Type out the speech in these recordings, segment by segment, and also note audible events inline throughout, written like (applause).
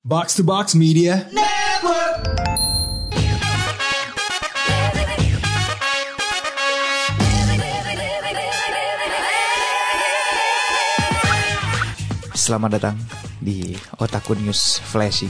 Box to Box Media. Selamat datang di Otaku News Flashy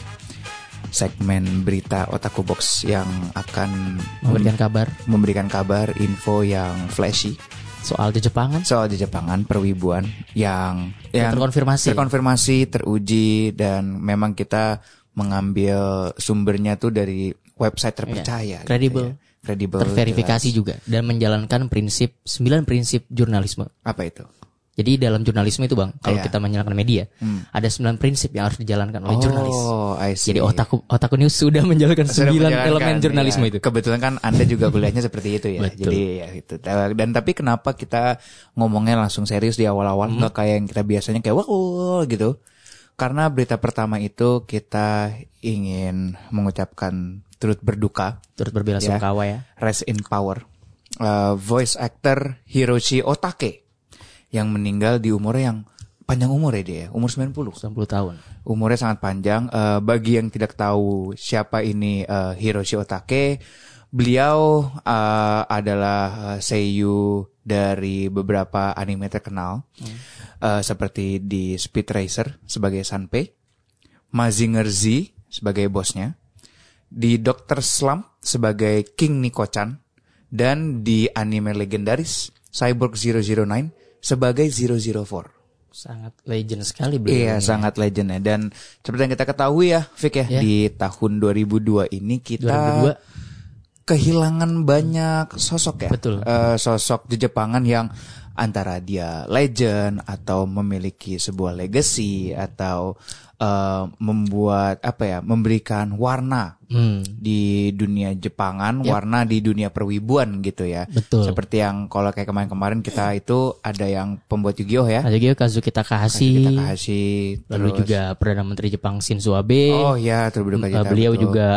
Segmen berita Otaku Box yang akan memberikan kabar. memberikan kabar info yang flashy soal Jepangan soal Jepangan perwibuan yang yang terkonfirmasi. terkonfirmasi teruji dan memang kita mengambil sumbernya tuh dari website terpercaya gitu kredibel. ya. kredibel terverifikasi jelas. juga dan menjalankan prinsip 9 prinsip jurnalisme. apa itu Jadi dalam jurnalisme itu Bang, kalau Iya. kita menjalankan media, ada 9 prinsip yang harus dijalankan oleh jurnalis. oh see. Jadi otaku otaku news sudah menjalankan 9 Sudah menjalankan, elemen jurnalisme ya. itu. Kebetulan kan Anda juga (laughs) kuliahnya seperti itu ya. Betul. Jadi ya itu. Dan tapi kenapa kita ngomongnya langsung serius di awal-awal Hmm. nggak kayak yang kita biasanya kayak wah wah, gitu. Karena berita pertama itu kita ingin mengucapkan turut berduka Turut berbela Ya. sungkawa ya. Rest in Power. Uh, voice actor Hiroshi Otake yang meninggal di umur yang panjang umur ya dia, umur 90. 90 tahun. Umurnya sangat panjang. Eh, bagi yang tidak tahu siapa ini eh, Hiroshi Otake, beliau eh, adalah seiyu dari beberapa anime terkenal, Eh, seperti di Speed Racer sebagai Sanpei, Mazinger Z sebagai bosnya, di Doctor Slump sebagai King Niko-chan, dan di anime legendaris Cyborg 009 sebagai 004. Sangat legend sekali beliau. Iya, ini. sangat legend ya. Dan seperti yang kita ketahui ya, Vic ya, Ya. di tahun 2002 ini kita 2002 kehilangan banyak sosok ya. Betul. Eh, sosok di Jepangan yang antara dia legend atau memiliki sebuah legacy atau eh, membuat apa ya, memberikan warna Hmm. di dunia Jepangan, warna di dunia perwibuan gitu ya. Betul. Seperti yang kalau kayak kemarin-kemarin kita itu ada yang pembuat Yu-Gi-Oh ya. Ada juga Kazuki Takahashi, Kita kasih lalu juga Perdana Menteri Jepang Shinzo Abe. Oh ya, berduka Uh, cita, beliau betul. juga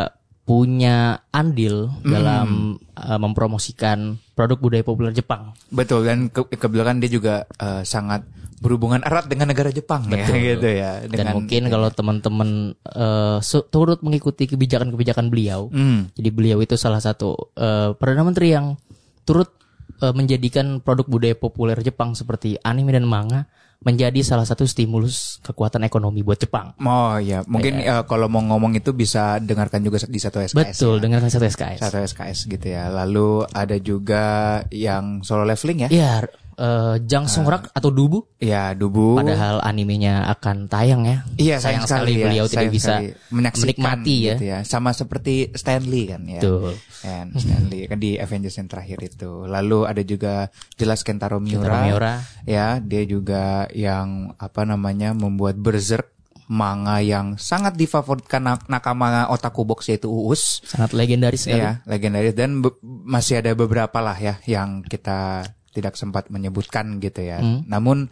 punya andil dalam uh, mempromosikan produk budaya populer Jepang. betul dan ke kebetulan dia juga eh, sangat berhubungan erat dengan negara Jepang ya gitu ya. Dan Dengan mungkin kalau teman-teman uh, turut mengikuti kebijakan-kebijakan beliau, Hmm, jadi beliau itu salah satu uh, perdana menteri yang turut uh, menjadikan produk budaya populer Jepang seperti anime dan manga menjadi salah satu stimulus kekuatan ekonomi buat Jepang. oh ya, mungkin eh, kalau mau ngomong itu bisa dengarkan juga di satu SKS. Betul, ya. dengarkan satu SKS. Satu SKS gitu ya. Lalu ada juga yang solo leveling ya. Iya, uh, Jang Sung Rak atau Dubu. Ya, Dubu. Padahal animenya akan tayang ya. Iya sayang, sayang, sekali, ya. beliau tidak bisa menikmati ya. gitu ya. Sama seperti Stanley kan ya. Betul. Kan Stanley kan di Avengers yang terakhir itu. Lalu ada juga jelas Kentaro Miura. Kentaro Miura. Ya, dia juga yang apa namanya membuat Berserk manga yang sangat difavoritkan nak- nakama otaku box yaitu Uus. Sangat legendaris sekali. Ya, legendaris dan masih ada beberapa lah ya yang kita tidak sempat menyebutkan gitu ya. Hmm. Namun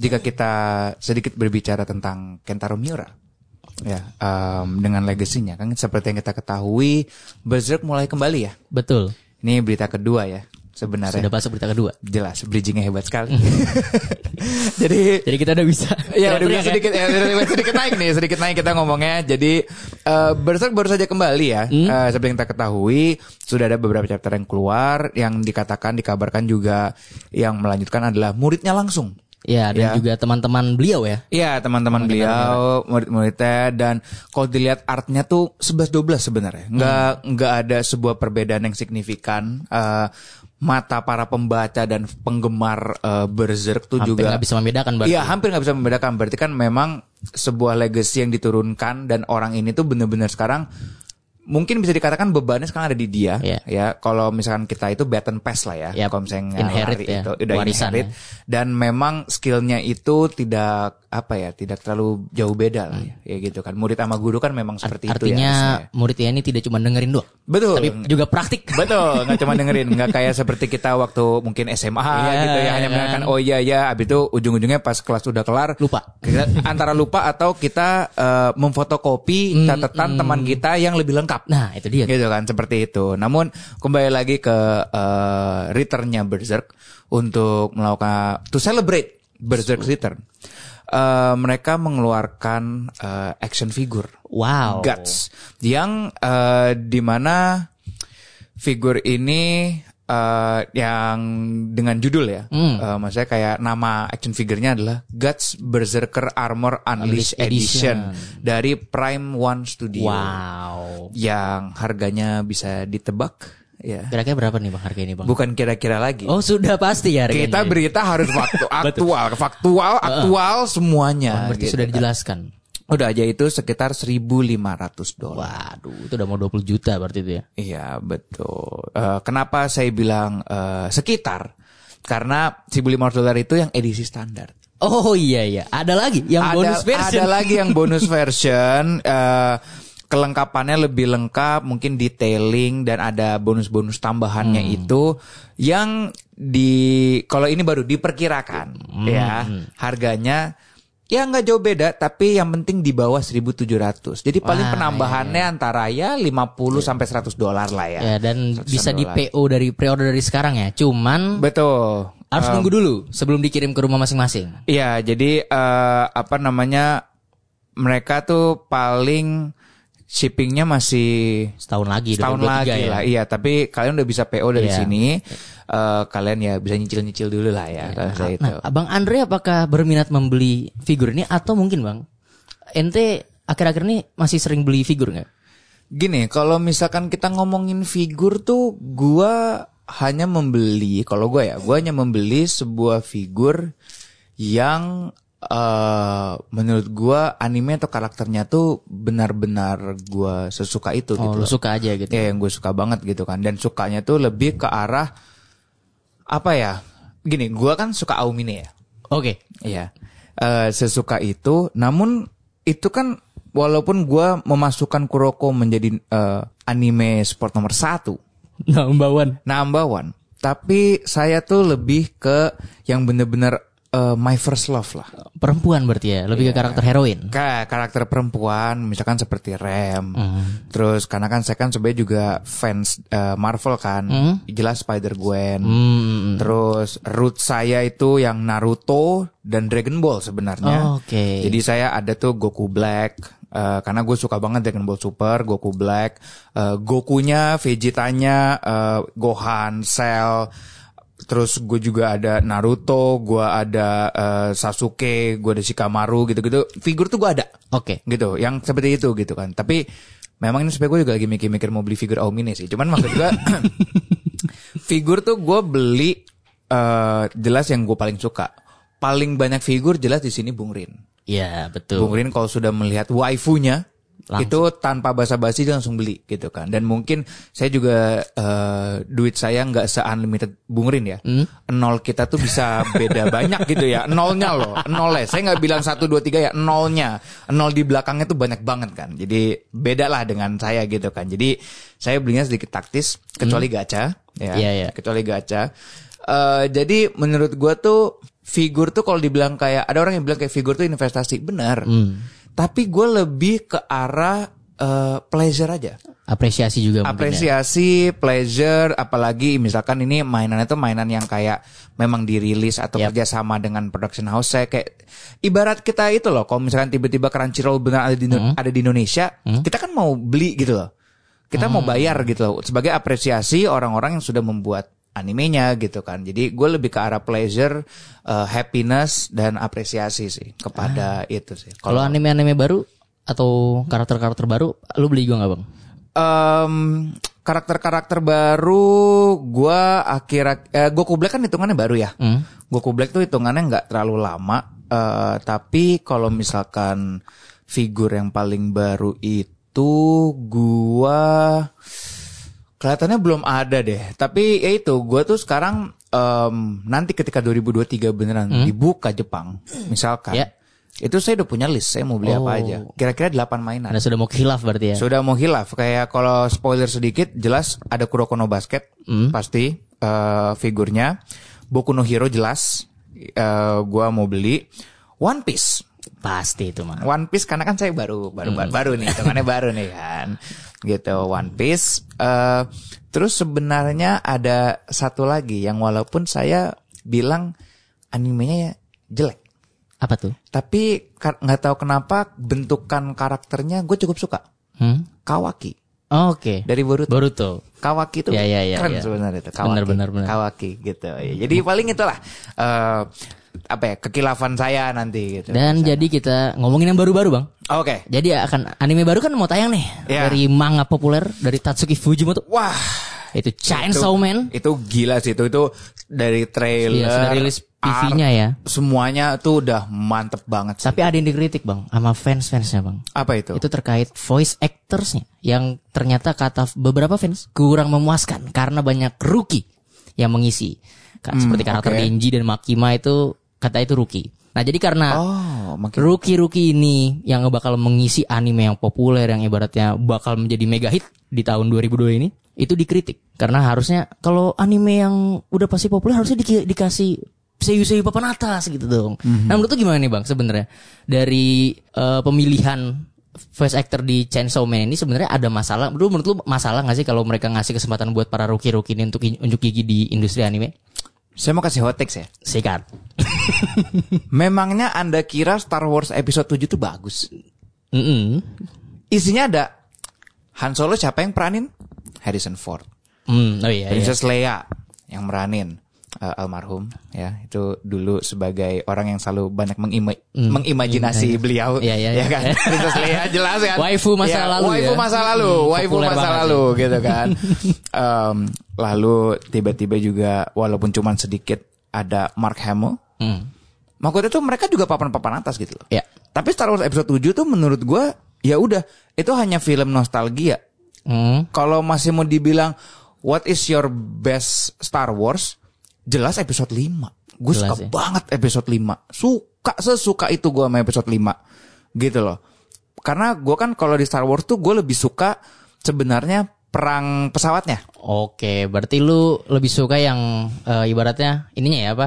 jika kita sedikit berbicara tentang Kentaro Miura ya em, dengan legasinya kan seperti yang kita ketahui Berserk mulai kembali ya. Betul. Ini berita kedua ya sebenarnya. Sudah masuk berita kedua. Jelas bridgingnya hebat sekali. (laughs) Jadi Jadi kita udah bisa. Ya udah bisa sedikit ya, sedikit, sedikit naik nih, sedikit naik kita ngomongnya. Jadi eh Berserk baru saja kembali ya. Eh, seperti yang kita ketahui sudah ada beberapa chapter yang keluar yang dikatakan dikabarkan juga yang melanjutkan adalah muridnya langsung. Ya, dan Ya. juga teman-teman beliau ya. Iya teman-teman beliau murid-muridnya dan kalau dilihat artnya tuh 11-12 sebenarnya nggak nggak ada sebuah perbedaan yang signifikan Eh, mata para pembaca dan penggemar eh, Berserk tuh Hampir juga nggak bisa membedakan berarti. Iya hampir nggak bisa membedakan. Berarti kan memang sebuah legacy yang diturunkan dan orang ini tuh bener-bener sekarang mungkin bisa dikatakan bebannya sekarang ada di dia. Iya. Ya kalau misalkan kita itu baton pass lah ya. Yap. Kalau misalnya Inherit ya, itu udah warisan inherit. ya. Dan memang skillnya itu tidak apa ya tidak terlalu jauh beda lah ya. Ya gitu kan. Murid sama guru kan memang seperti itu ya. Hmm. Artinya harusnya. muridnya ini tidak cuma dengerin doang, Betul. tapi juga praktik. (laughs) Betul, nggak cuma dengerin, nggak kayak seperti kita waktu mungkin SMA Iya, gitu ya, hanya kan. mendengarkan oh iya ya, abis itu ujung-ujungnya pas kelas udah kelar Lupa. kita (laughs) antara lupa atau kita eh, memfotokopi catatan teman kita yang lebih lengkap. Nah, itu dia. Gitu kan seperti itu. Namun kembali lagi ke eh, returnnya Berserk untuk melakukan to celebrate Berserk return. Eh, mereka mengeluarkan eh, action figure Wow. Guts yang eh, di mana figur ini eh, yang dengan judul ya, Hmm. eh, maksudnya kayak nama action figurnya adalah Guts Berserker Armor Unleashed Edition, Edition. dari Prime One Studio Wow. yang harganya bisa ditebak ya. Kira-kira berapa nih bang harga ini bang? Bukan kira-kira lagi. Oh sudah pasti ya harganya. Kita berita harus waktu (laughs) aktual, faktual, aktual semuanya. Berarti gitu. sudah dijelaskan. Udah aja itu sekitar 1.500 dolar. Waduh, itu udah mau 20 juta berarti itu ya. Iya betul. Eh, kenapa saya bilang eh, sekitar? Karena 1.500 dolar itu yang edisi standar. Oh iya iya, ada lagi yang ada, bonus version. ada lagi yang bonus (laughs) version. eh, kelengkapannya lebih lengkap, mungkin detailing dan ada bonus-bonus tambahannya Hmm. itu yang di kalau ini baru diperkirakan Hmm. ya harganya ya nggak jauh beda tapi yang penting di bawah 1.700 jadi paling Wah, penambahannya antara ya 50 sampai 100 dolar lah ya Ya dan 100 bisa di. PO dari pre-order dari sekarang ya. Cuman betul harus nunggu dulu sebelum dikirim ke rumah masing-masing. Iya, jadi eh, apa namanya mereka tuh paling shippingnya masih Setahun lagi setahun 2023 lagi ya. lah. Iya, tapi kalian udah bisa PO dari Iya. sini. Eh, kalian ya bisa nyicil-nyicil dulu lah ya. kalau saya itu. Nah, Abang Andre apakah berminat membeli figur ini atau mungkin Bang ente akhir-akhir ini masih sering beli figur nggak? Gini, kalau misalkan kita ngomongin figur tuh, gua hanya membeli. Kalau gua ya, gua hanya membeli sebuah figur yang eh menurut gua anime atau karakternya tuh benar-benar gua sesuka itu Oh, gitu. loh. suka aja gitu. Ya yang gue suka banget gitu kan dan sukanya tuh lebih ke arah apa ya? Gini, gua kan suka Aumine ya. Oke. Iya. Eh, sesuka itu, namun itu kan walaupun gua memasukkan Kuroko menjadi eh, anime sport nomor satu, number one, tapi saya tuh lebih ke yang bener-bener eh, my first love lah. Perempuan berarti ya, lebih ke karakter heroin. Kayak karakter perempuan, misalkan seperti Rem. Hmm. Terus karena kan saya kan sebenarnya juga fans eh, Marvel kan, jelas Spider Gwen. Hmm. Terus root saya itu yang Naruto dan Dragon Ball sebenarnya. Oke. Jadi saya ada tuh Goku Black. eh, karena gue suka banget Dragon Ball Super, Goku Black, eh, Gokunya, Vegetanya, eh, Gohan, Cell, terus gue juga ada Naruto, gue ada eh, Sasuke, gue ada Shikamaru gitu-gitu. Figur tuh gue ada, Oke. gitu, yang seperti itu gitu kan. Tapi memang ini supaya gue juga lagi mikir-mikir mau beli figur Aomine sih. Cuman maksud gue (coughs) figur tuh gue beli eh, jelas yang gue paling suka. Paling banyak figur jelas di sini Bung Rin. Iya, betul. Bung Rin kalau sudah melihat waifunya Langsung. itu tanpa basa-basi langsung beli gitu kan. Dan mungkin saya juga eh, duit saya nggak se-unlimited Bung Rin ya. Hmm? Nol kita tuh bisa beda banyak gitu ya. Nolnya loh, nolnya. Saya nggak bilang satu dua tiga ya, nolnya. Nol di belakangnya tuh banyak banget kan. Jadi beda lah dengan saya gitu kan. Jadi saya belinya sedikit taktis, kecuali gacha ya. Iya, iya. Kecuali gacha. Eh, jadi menurut gua tuh figur tuh kalau dibilang kayak ada orang yang bilang kayak figur tuh investasi benar. Hmm. Tapi gue lebih ke arah eh, pleasure aja. Apresiasi juga ya. Apresiasi, pleasure, apalagi misalkan ini mainannya tuh mainan yang kayak memang dirilis atau Yap. kerjasama dengan production house. Saya kayak ibarat kita itu loh, kalau misalkan tiba-tiba Crunchyroll benar ada di, Hmm. ada di Indonesia, kita kan mau beli gitu loh. Kita mau Hmm. bayar gitu loh sebagai apresiasi orang-orang yang sudah membuat animenya gitu kan. Jadi gue lebih ke arah pleasure, eh, happiness dan apresiasi sih kepada itu sih. Kalau anime-anime baru atau karakter-karakter baru, lu beli juga nggak bang? Em, karakter-karakter baru gua akhir eh, Goku Black kan hitungannya baru ya. Hmm. Goku Black tuh hitungannya nggak terlalu lama. eh, tapi kalau misalkan figur yang paling baru itu gua kelihatannya belum ada deh. Tapi ya itu gua tuh sekarang em, nanti ketika 2023 beneran dibuka Jepang, misalkan. Ya. Itu saya udah punya list, saya mau beli apa Oh. aja. Kira-kira 8 mainan. Anda sudah mau khilaf berarti ya? Sudah mau hilaf kayak kalau spoiler sedikit jelas ada Kuroko no Basket Hmm. pasti eh, figurnya Boku no Hero jelas eh, gua mau beli One Piece Pasti itu mah. One Piece karena kan saya baru baru baru, baru nih hitungannya baru nih kan gitu One Piece Eh, terus sebenarnya ada satu lagi yang walaupun saya bilang animenya ya jelek Apa tuh? Tapi nggak tahu kenapa bentukan karakternya gue cukup suka. Hmm? Kawaki Oke. dari Boruto. Boruto. Kawaki itu Ya, ya, ya, keren ya. sebenarnya itu Kawaki. Benar, benar, benar. Kawaki gitu. Ya, Jadi paling itulah eh apa ya kekilafan saya nanti gitu. Dan jadi kita ngomongin yang baru-baru bang. Oke. Jadi akan anime baru kan mau tayang nih Ya. dari manga populer dari Tatsuki Fujimoto. Wah, Itu Chainsaw Man. itu gila sih itu itu dari trailer. Iya, sudah rilis PV-nya ya. Semuanya tuh udah mantep banget sih. Tapi ada yang dikritik bang sama fans-fansnya bang. Apa itu? Itu terkait voice actorsnya yang ternyata kata beberapa fans kurang memuaskan karena banyak rookie yang mengisi. Ka- Seperti karakter Hmm. Denji dan Makima itu kata itu rookie. Nah jadi karena Oh, makin rookie-rookie ini yang bakal mengisi anime yang populer yang ibaratnya bakal menjadi mega hit di tahun 2002 ini itu dikritik karena harusnya kalau anime yang udah pasti populer harusnya di- dikasih seiyu-seiyu papan atas gitu dong. Nah menurut lu gimana nih bang sebenarnya dari eh, pemilihan voice actor di Chainsaw Man ini sebenarnya ada masalah. Menurut menurut lu masalah nggak sih kalau mereka ngasih kesempatan buat para rookie-rookie ini untuk unjuk gigi di industri anime? saya mau kasih hot takes ya. Sikat. (laughs) Memangnya Anda kira Star Wars episode 7 itu bagus? Mm-mm. Isinya ada Han Solo siapa yang peranin? Harrison Ford. Hmm, oh iya, iya. Princess Leia yang meranin eh, almarhum ya itu dulu sebagai orang yang selalu banyak mengima- mengimajinasi beliau Hmm. Iya, iya, ya iya. kan (laughs) Princess Leia jelas kan Waifu masa Ya, lalu waifu ya. masa lalu Hmm, waifu masa lalu gitu (laughs) kan Em, lalu tiba-tiba juga walaupun cuman sedikit ada Mark Hamill Hmm. maksudnya tuh mereka juga papan-papan atas gitu loh Ya. tapi Star Wars episode 7 tuh menurut gua ya udah itu hanya film nostalgia Hmm. kalau masih mau dibilang what is your best Star Wars? Jelas episode 5. Gue suka ya. banget episode 5. Suka sesuka itu gue sama episode 5. Gitu loh. Karena gue kan kalau di Star Wars tuh gue lebih suka sebenarnya perang pesawatnya. Oke, berarti lu lebih suka yang eh, ibaratnya ininya ya apa?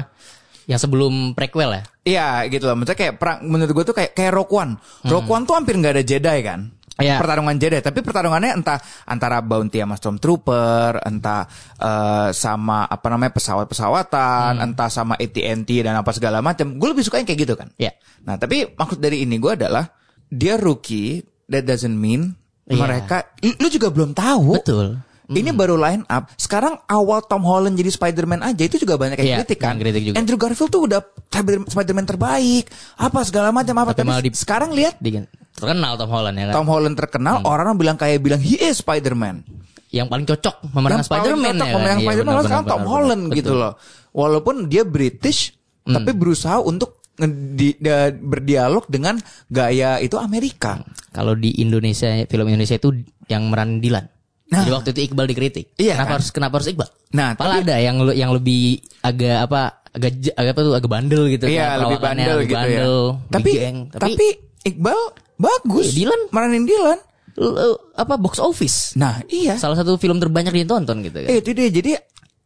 Yang sebelum prequel ya? Iya gitu loh. Maksudnya kayak perang menurut gue tuh kayak kayak Rogue One. Rogue One tuh hampir nggak ada Jedi kan. Iya. Pertarungan Jedi, tapi pertarungannya entah antara bounty sama stormtrooper, entah eh, sama apa namanya pesawat-pesawatan, entah sama AT&T dan apa segala macam. Gue lebih suka yang kayak gitu kan. Iya. Nah, tapi maksud dari ini gue adalah dia rookie, that doesn't mean Iya. mereka lu juga belum tahu. Betul. Ini baru line up. Sekarang awal Tom Holland jadi Spider-Man aja itu juga banyak yang Iya, kritik kan. kritik juga. Andrew Garfield tuh udah Spider- Spider-Man terbaik. Apa segala macam apa. Tapi Tapi, di- sekarang lihat Di- terkenal Tom Holland ya kan? Tom Holland terkenal, Hmm. orang bilang kayak bilang he is Spider-Man. Yang paling cocok memerankan Yang paling Spider-Man cocok ya kan? pemeran Iya, Spider-Man benar, sekarang benar, Tom benar, Holland gitu Betul. loh. Walaupun dia British, tapi berusaha untuk ngedi- da- berdialog dengan gaya itu Amerika. Kalau di Indonesia, film Indonesia itu yang meran Dilan. Jadi waktu itu Iqbal dikritik. Iya, Kenapa kan? harus kenapa harus Iqbal? Nah, Malah ada yang yang lebih agak apa agak agak apa tuh agak bandel gitu Iya, kan, lebih bandel lebih gitu bandel, ya. Tapi, geng. tapi Iqbal bagus. Iya, Dylan. meranin Dylan. l- apa box office. Nah, iya. Salah satu film terbanyak ditonton gitu kan. Eh, itu dia. Jadi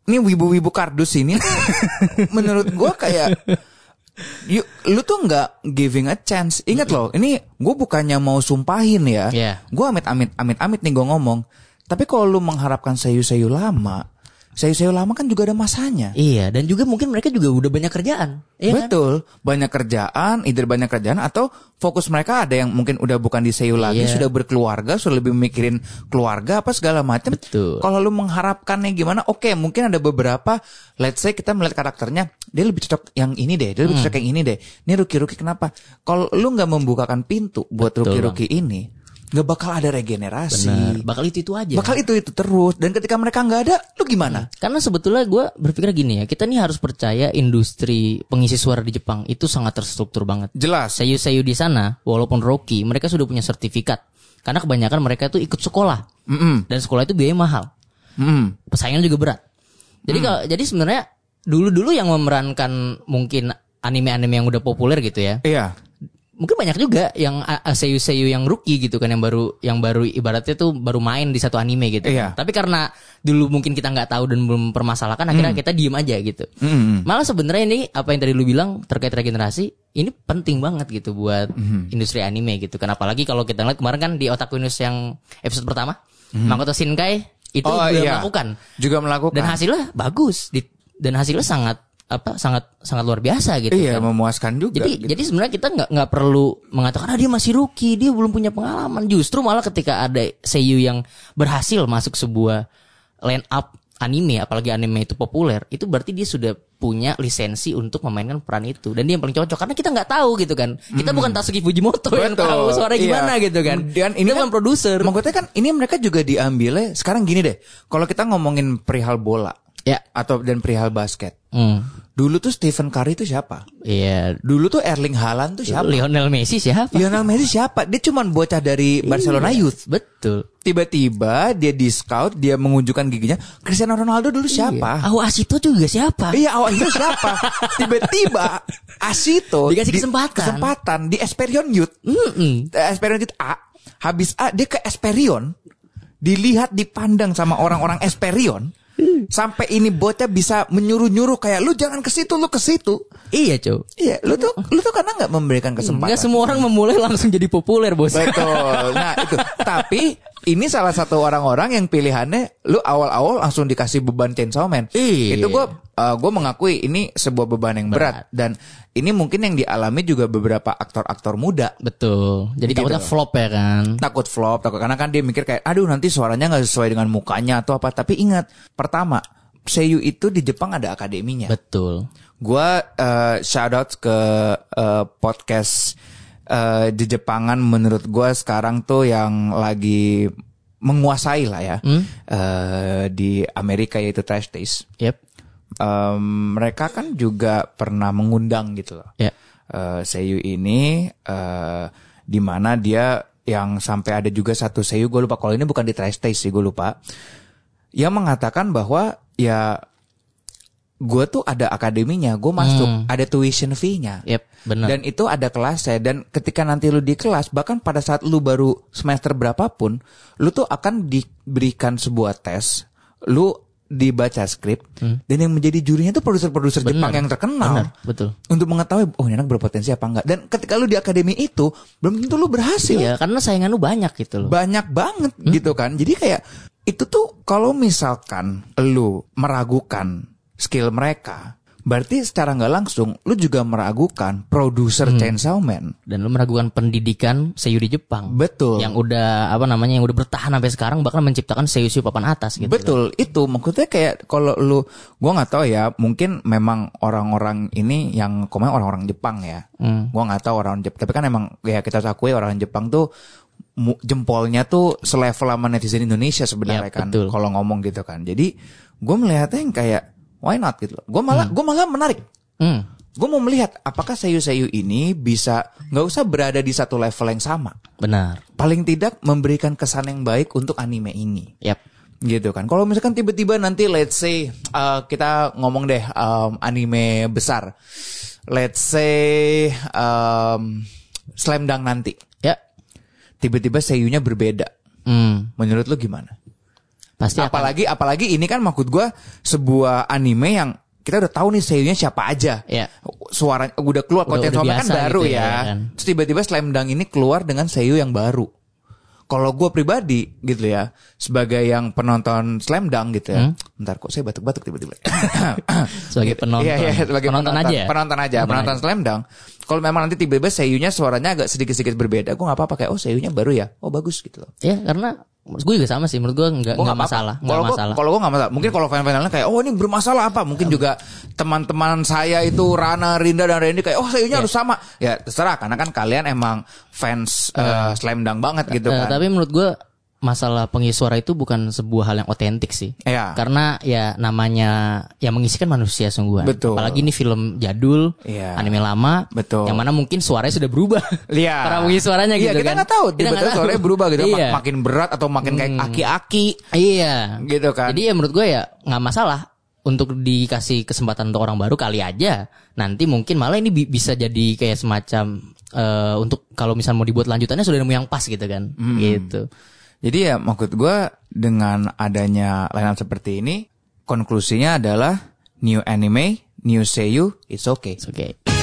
ini wibu-wibu kardus ini (laughs) menurut gua kayak Yuk, lu tuh nggak giving a chance. Ingat loh, ini gue bukannya mau sumpahin ya. Iya. Gue amit-amit, amit-amit nih gue ngomong. Tapi kalau lu mengharapkan sayu-sayu lama, sayu-sayu lama kan juga ada masanya. Iya, dan juga mungkin mereka juga udah banyak kerjaan. Iya kan? Betul, banyak kerjaan, either banyak kerjaan atau fokus mereka ada yang mungkin udah bukan di SEO lagi, Iya. sudah berkeluarga, sudah lebih mikirin keluarga apa segala macam. Betul. Kalau lu mengharapkannya gimana? Oke, mungkin ada beberapa, let's say kita melihat karakternya, dia lebih cocok yang ini deh, dia Hmm. lebih cocok yang ini deh. Ini rookie-rookie kenapa? Kalau lu nggak membukakan pintu buat rookie-rookie ini, nggak bakal ada regenerasi. Benar. Bakal itu itu aja. Bakal itu itu terus. Dan ketika mereka nggak ada, lu gimana? Karena sebetulnya gue berpikir gini ya, kita nih harus percaya industri pengisi suara di Jepang itu sangat terstruktur banget. Jelas. Sayu-sayu di sana, walaupun Rocky, mereka sudah punya sertifikat. Karena kebanyakan mereka itu ikut sekolah. Mm-mm. Dan sekolah itu biaya mahal. Mm-mm. Persaingan juga berat. Jadi kalau jadi sebenarnya dulu-dulu yang memerankan mungkin anime-anime yang udah populer gitu ya. Iya. Mungkin banyak juga yang seiyu-seiyu yang rookie gitu kan yang baru yang baru ibaratnya tuh baru main di satu anime gitu. Iya. Tapi karena dulu mungkin kita nggak tahu dan belum permasalahkan akhirnya kita diem aja gitu. Mm-mm. Malah sebenarnya ini apa yang tadi lu bilang terkait regenerasi ini penting banget gitu buat industri anime gitu. Kenapa lagi kalau kita lihat kemarin kan di Otaku News yang episode pertama Makoto Shinkai itu Oh, udah iya. melakukan Juga melakukan. dan hasilnya bagus Di- dan hasilnya sangat apa sangat sangat luar biasa gitu Iya, kan. memuaskan juga. Jadi gitu. jadi sebenarnya kita nggak nggak perlu mengatakan ah dia masih rookie, dia belum punya pengalaman. Justru malah ketika ada seiyu yang berhasil masuk sebuah line up anime, apalagi anime itu populer, itu berarti dia sudah punya lisensi untuk memainkan peran itu dan dia yang paling cocok karena kita nggak tahu gitu kan. Kita bukan Tatsuki Fujimoto yang Hmm. Betul, tahu suara iya. gimana gitu kan. Dan ini Kita kan produser. Maksudnya kan ini mereka juga diambilnya sekarang gini deh. Kalau kita ngomongin perihal bola Ya. atau dan perihal basket. Hmm. Dulu tuh Stephen Curry itu siapa? Iya. Dulu tuh Erling Haaland tuh siapa? Lionel Messi siapa? Lionel Messi siapa? Dia cuma bocah dari Barcelona Iya, Youth. Betul. Tiba-tiba dia di scout, dia mengunjukkan giginya. Cristiano Ronaldo dulu siapa? Awu Asito juga siapa? Iya awal itu siapa? Tiba-tiba Asito Dikasih di- kesempatan. kesempatan di Esperion Youth. Mm-mm. Eh, Esperion Youth A. Habis A dia ke Esperion. Dilihat dipandang sama orang-orang Esperion. Sampai ini bocah bisa menyuruh-nyuruh kayak lu jangan ke situ, lu ke situ. Iya, Cow. Iya, lu tuh lu tuh karena nggak memberikan kesempatan. Enggak semua orang memulai langsung jadi populer, Bos. Betul. Nah itu. Tapi ini salah satu orang-orang yang pilihannya lu awal-awal langsung dikasih beban Chainsaw Man. Iya. Itu gue gue mengakui ini sebuah beban yang berat dan ini mungkin yang dialami juga beberapa aktor-aktor muda. Betul. Jadi Gitu. takutnya flop ya kan. Takut flop, takut karena kan dia mikir kayak aduh nanti suaranya nggak sesuai dengan mukanya atau apa. Tapi ingat, pertama Seiyu itu di Jepang ada akademinya. Betul. Gua eh, shout out ke eh, podcast eh, di Jepangan menurut gua sekarang tuh yang lagi menguasai lah ya eh, di Amerika yaitu Trash Taste. Yep. Em, mereka kan juga pernah mengundang gitu loh. Ya. Eh, Seiyu ini eh, di mana dia yang sampai ada juga satu Seiyu gue lupa kalau ini bukan di Trash Taste sih gue lupa. Yang mengatakan bahwa ya gue tuh ada akademinya, gue masuk, ada tuition fee-nya. Yep, benar. Dan itu ada kelasnya dan ketika nanti lu di kelas bahkan pada saat lu baru semester berapapun, lu tuh akan diberikan sebuah tes, lu dibaca skrip dan yang menjadi jurinya tuh produser-produser Jepang yang terkenal Benar, betul. untuk mengetahui oh ini anak berpotensi apa enggak. Dan ketika lu di akademi itu belum tentu lu berhasil. Iya, karena saingan lu banyak gitu loh. Banyak banget gitu kan. Jadi kayak itu tuh kalau misalkan lu meragukan skill mereka, berarti secara nggak langsung lu juga meragukan produser Chainsaw Man. Dan lu meragukan pendidikan seiyu di Jepang. Betul. Yang udah apa namanya yang udah bertahan sampai sekarang bahkan menciptakan seiyu papan atas gitu. Betul, itu maksudnya kayak kalau lu gua nggak tahu ya, mungkin memang orang-orang ini yang komen orang-orang Jepang ya. Hmm. Gua nggak tahu orang Jepang, tapi kan emang ya kita akui orang Jepang tuh jempolnya tuh selevel sama netizen Indonesia sebenarnya Ya, kan kalau ngomong gitu kan. Jadi gue melihatnya yang kayak why not gitu loh. Gue malah gua malah menarik. Hmm. Gue mau melihat apakah sayu-sayu ini bisa nggak usah berada di satu level yang sama. Benar. Paling tidak memberikan kesan yang baik untuk anime ini Yap. gitu kan. Kalau misalkan tiba-tiba nanti let's say uh, kita ngomong deh um, anime besar, let's say um, Slam Dunk nanti, Ya. tiba-tiba seiyunya berbeda. Hmm. Menurut lu gimana? Pasti akan apalagi apalagi ini kan maksud gua sebuah anime yang kita udah tahu nih seiyunya siapa aja. Iya. Suara udah keluar Udah- konten suara kan baru gitu ya, ya. kan. Terus tiba-tiba Slam Dunk ini keluar dengan seiyu yang baru. Kalau gua pribadi gitu ya, sebagai yang penonton Slam Dunk gitu ya. Bentar kok saya batuk-batuk tiba-tiba. (coughs) sebagai penonton. Iya, iya, sebagai penonton, aja. ya? Penonton aja, penonton Slam Dunk. Kalau memang nanti tiba-tiba seiyunya suaranya agak sedikit-sedikit berbeda, gue nggak apa-apa kayak oh seiyunya baru ya, oh bagus gitu loh. Ya, karena gue juga sama sih menurut gue nggak Gua nggak nggak masalah, nggak masalah. Kalau gue nggak masalah. Mungkin kalau fan-fannya kayak, oh ini bermasalah apa? Mungkin juga teman-teman saya itu Rana, Rinda dan Randy kayak, oh sayunya harus sama. Ya terserah, karena kan kalian emang fans eh, slam dunk banget gitu Eh, kan. tapi menurut gue masalah pengisi suara itu bukan sebuah hal yang otentik sih. Iya. Karena ya namanya yang mengisikan manusia sungguhan. Betul. Apalagi ini film jadul, Iya. anime lama, Betul. yang mana mungkin suaranya sudah berubah. Iya. (laughs) Cara mengisi suaranya Iya, gitu kita kan. nggak tahu. Kita nggak Tiba-tiba tahu. suaranya berubah gitu, Iya. makin berat atau makin kayak aki-aki. Iya. Gitu kan. Jadi ya menurut gue ya nggak masalah untuk dikasih kesempatan untuk orang baru kali aja. Nanti mungkin malah ini bi- bisa jadi kayak semacam eh, untuk kalau misalnya mau dibuat lanjutannya sudah nemu yang pas gitu kan. Hmm. Gitu. Jadi ya maksud gue dengan adanya line seperti ini, konklusinya adalah new anime, new seiyu, it's okay. Oke.